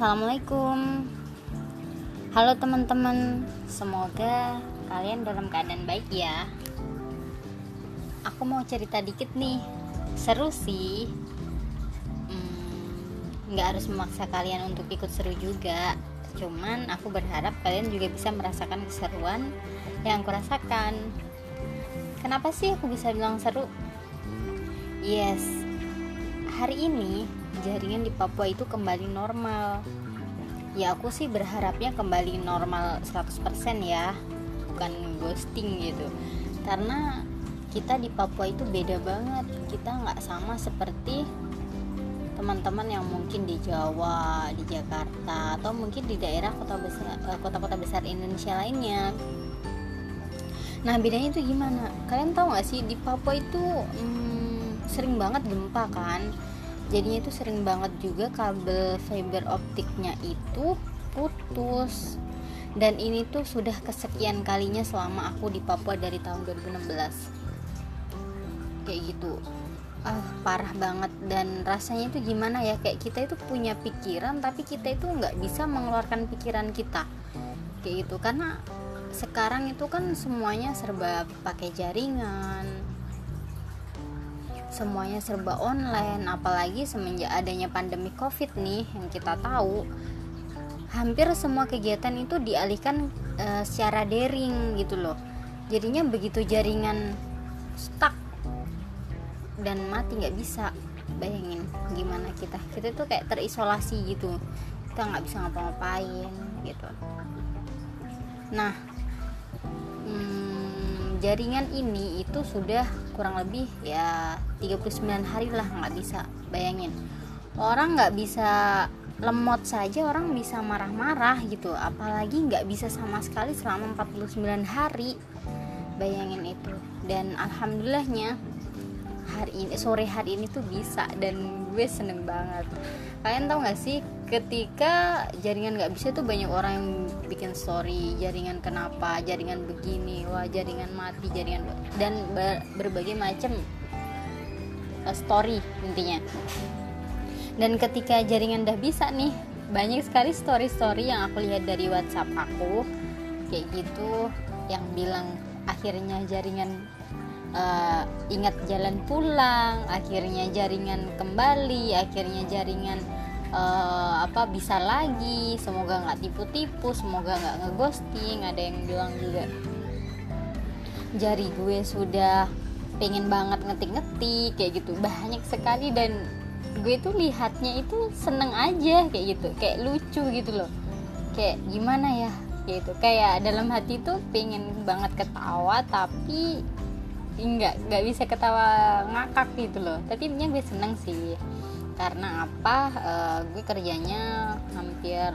Assalamualaikum. Halo teman-teman Semoga kalian dalam keadaan baik ya. Aku mau cerita dikit nih. Seru sih. Hmm, Nggak harus memaksa kalian untuk ikut seru juga. Cuman aku berharap kalian juga bisa merasakan keseruan yang aku rasakan Kenapa sih aku bisa bilang seru? Yes, hari ini jaringan di Papua itu kembali normal ya aku sih berharapnya kembali normal 100% ya bukan ghosting gitu karena kita di Papua itu beda banget kita nggak sama seperti teman-teman yang mungkin di Jawa, di Jakarta atau mungkin di daerah kota besar eh, kota-kota besar Indonesia lainnya. Nah bedanya itu gimana? Kalian tahu nggak sih di Papua itu hmm, sering banget gempa kan? Jadinya itu sering banget juga kabel fiber optiknya itu putus. Dan ini tuh sudah kesekian kalinya selama aku di Papua dari tahun 2016 kayak gitu. Ah parah banget. Dan rasanya itu gimana ya? Kayak kita itu punya pikiran tapi kita itu nggak bisa mengeluarkan pikiran kita. Kayak gitu. Karena sekarang itu kan semuanya serba pakai jaringan semuanya serba online apalagi semenjak adanya pandemi covid nih yang kita tahu hampir semua kegiatan itu dialihkan e, secara daring gitu loh. Jadinya begitu jaringan stuck dan mati nggak bisa. Bayangin gimana kita. Kita tuh kayak terisolasi gitu. Kita nggak bisa ngapa-ngapain gitu. Nah hmm, jaringan ini itu sudah kurang lebih ya 39 hari lah nggak bisa bayangin. Orang nggak bisa lemot saja orang bisa marah-marah gitu. Apalagi nggak bisa sama sekali selama 49 hari bayangin itu. Dan alhamdulillahnya hari ini sore hari ini tuh bisa dan gue seneng banget. Kalian tau gak sih ketika jaringan nggak bisa tuh banyak orang yang bikin story jaringan kenapa jaringan begini wah jaringan mati jaringan dan ber, berbagai macam uh, story intinya. Dan ketika jaringan udah bisa nih banyak sekali story-story yang aku lihat dari WhatsApp aku kayak gitu yang bilang akhirnya jaringan uh, ingat jalan pulang akhirnya jaringan kembali akhirnya jaringan uh, apa bisa lagi. Semoga nggak tipu-tipu semoga nggak ngeghosting ada yang bilang juga. Jari gue sudah pengen banget ngetik-ngetik kayak gitu. Banyak sekali dan gue tuh lihatnya itu seneng aja kayak gitu. Kayak lucu gitu loh. Kayak gimana ya gitu. Kayak dalam hati tuh pengen banget ketawa tapi nggak nggak bisa ketawa ngakak gitu loh. Tapi intinya gue seneng sih. Karena apa? Uh, gue kerjanya hampir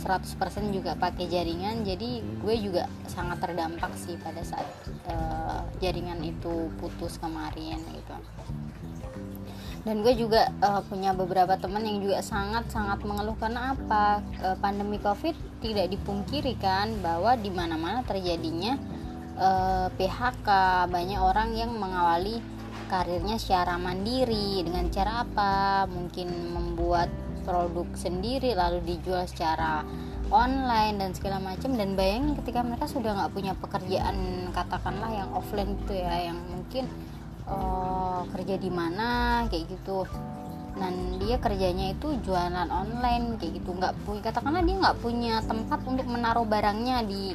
100% juga pakai jaringan. Jadi gue juga sangat terdampak sih pada saat uh, jaringan itu putus kemarin gitu. Dan gue juga uh, punya beberapa teman yang juga sangat sangat mengeluh. Karena apa? Uh, pandemi covid tidak dipungkiri kan bahwa di mana mana terjadinya uh, PHK banyak orang yang mengawali karirnya secara mandiri dengan cara apa? Mungkin membuat produk sendiri lalu dijual secara online dan segala macam. Dan bayangin ketika mereka sudah nggak punya pekerjaan katakanlah yang offline gitu ya yang mungkin uh, kerja di mana kayak gitu dan dia kerjanya itu jualan online kayak gitu. Nggak punya katakanlah dia nggak punya tempat untuk menaruh barangnya di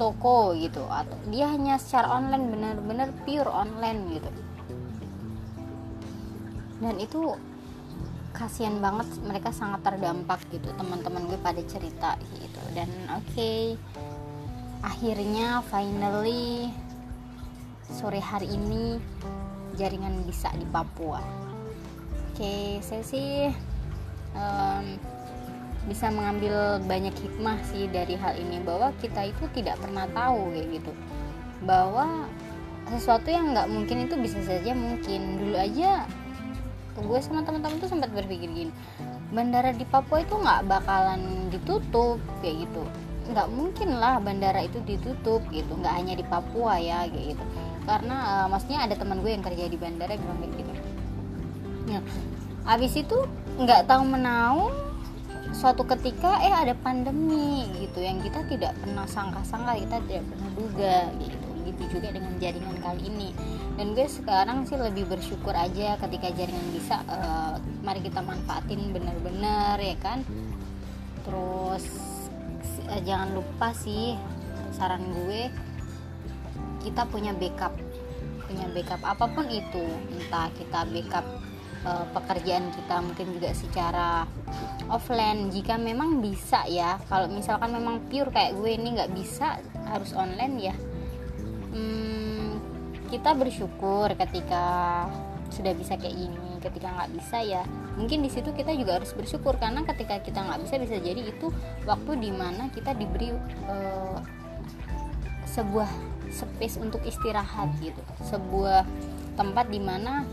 toko gitu. Atau dia hanya secara online benar-benar pure online gitu. Dan itu kasihan banget mereka sangat terdampak gitu teman-teman gue pada cerita gitu. Dan oke okay, akhirnya finally sore hari ini jaringan bisa di Papua okay, saya sih um, bisa mengambil banyak hikmah sih dari hal ini bahwa kita itu tidak pernah tahu kayak gitu. Bahwa sesuatu yang nggak mungkin itu bisa saja mungkin. Dulu aja gue sama teman-teman tuh sempat berpikir gini bandara di Papua itu nggak bakalan ditutup kayak gitu. Nggak mungkin lah bandara itu ditutup gitu. Nggak hanya di Papua ya kayak gitu. Karena uh, maksudnya ada teman gue yang kerja di bandara bilang kayak gitu nah abis itu nggak tahu menahu suatu ketika eh ada pandemi gitu yang kita tidak pernah sangka-sangka kita tidak pernah duga gitu. Gitu juga dengan jaringan kali ini. Dan gue sekarang sih lebih bersyukur aja ketika jaringan bisa uh, mari kita manfaatin bener-bener ya kan? Terus uh, jangan lupa sih saran gue kita punya backup. Punya backup apa pun itu entah kita backup uh, pekerjaan kita mungkin juga secara offline. Jika memang bisa ya kalau misalkan memang pure kayak gue ini nggak bisa harus online ya. Hmm, kita bersyukur ketika sudah bisa kayak gini. Ketika nggak bisa ya mungkin di situ kita juga harus bersyukur. Karena ketika kita nggak bisa bisa jadi itu waktu di mana kita diberi uh, sebuah space untuk istirahat gitu. Sebuah tempat di mana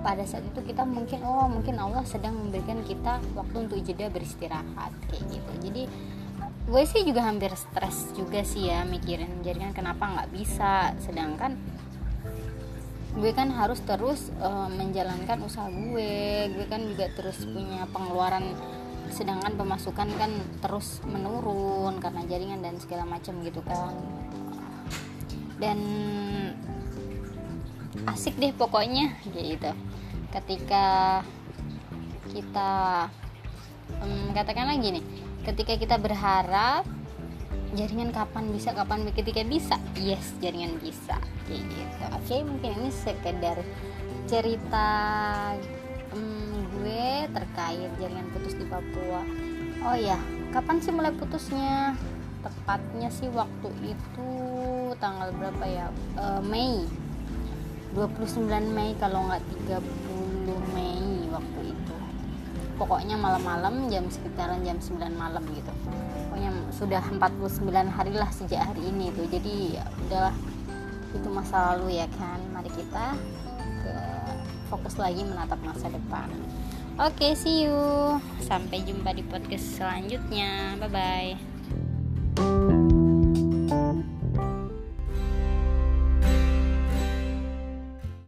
pada saat itu kita mungkin oh mungkin Allah sedang memberikan kita waktu untuk jeda beristirahat kayak gitu. Jadi gue sih juga hampir stres juga sih ya mikirin jaringan kenapa nggak bisa. Sedangkan gue kan harus terus uh, menjalankan usaha gue. Gue kan juga terus punya pengeluaran sedangkan pemasukan kan terus menurun karena jaringan dan segala macam gitu kan. Dan asik deh pokoknya gitu. Ketika kita um, katakanlah gini ketika kita berharap jaringan kapan bisa kapan ketika bisa? Yes jaringan bisa gitu. Oke okay, mungkin ini sekedar cerita um, gue terkait jaringan putus di Papua. Oh ya kapan sih mulai putusnya? Tepatnya sih waktu itu tanggal berapa ya? Uh, Mei 29 Mei kalau nggak 30 Mei waktu itu. Pokoknya malam-malam jam sekitaran jam 9 malam gitu. Pokoknya sudah 49 hari lah sejak hari ini tuh jadi ya udahlah. Itu masa lalu ya kan. Mari kita ke fokus lagi menatap masa depan. Oke okay, see you. Sampai jumpa di podcast selanjutnya. Bye bye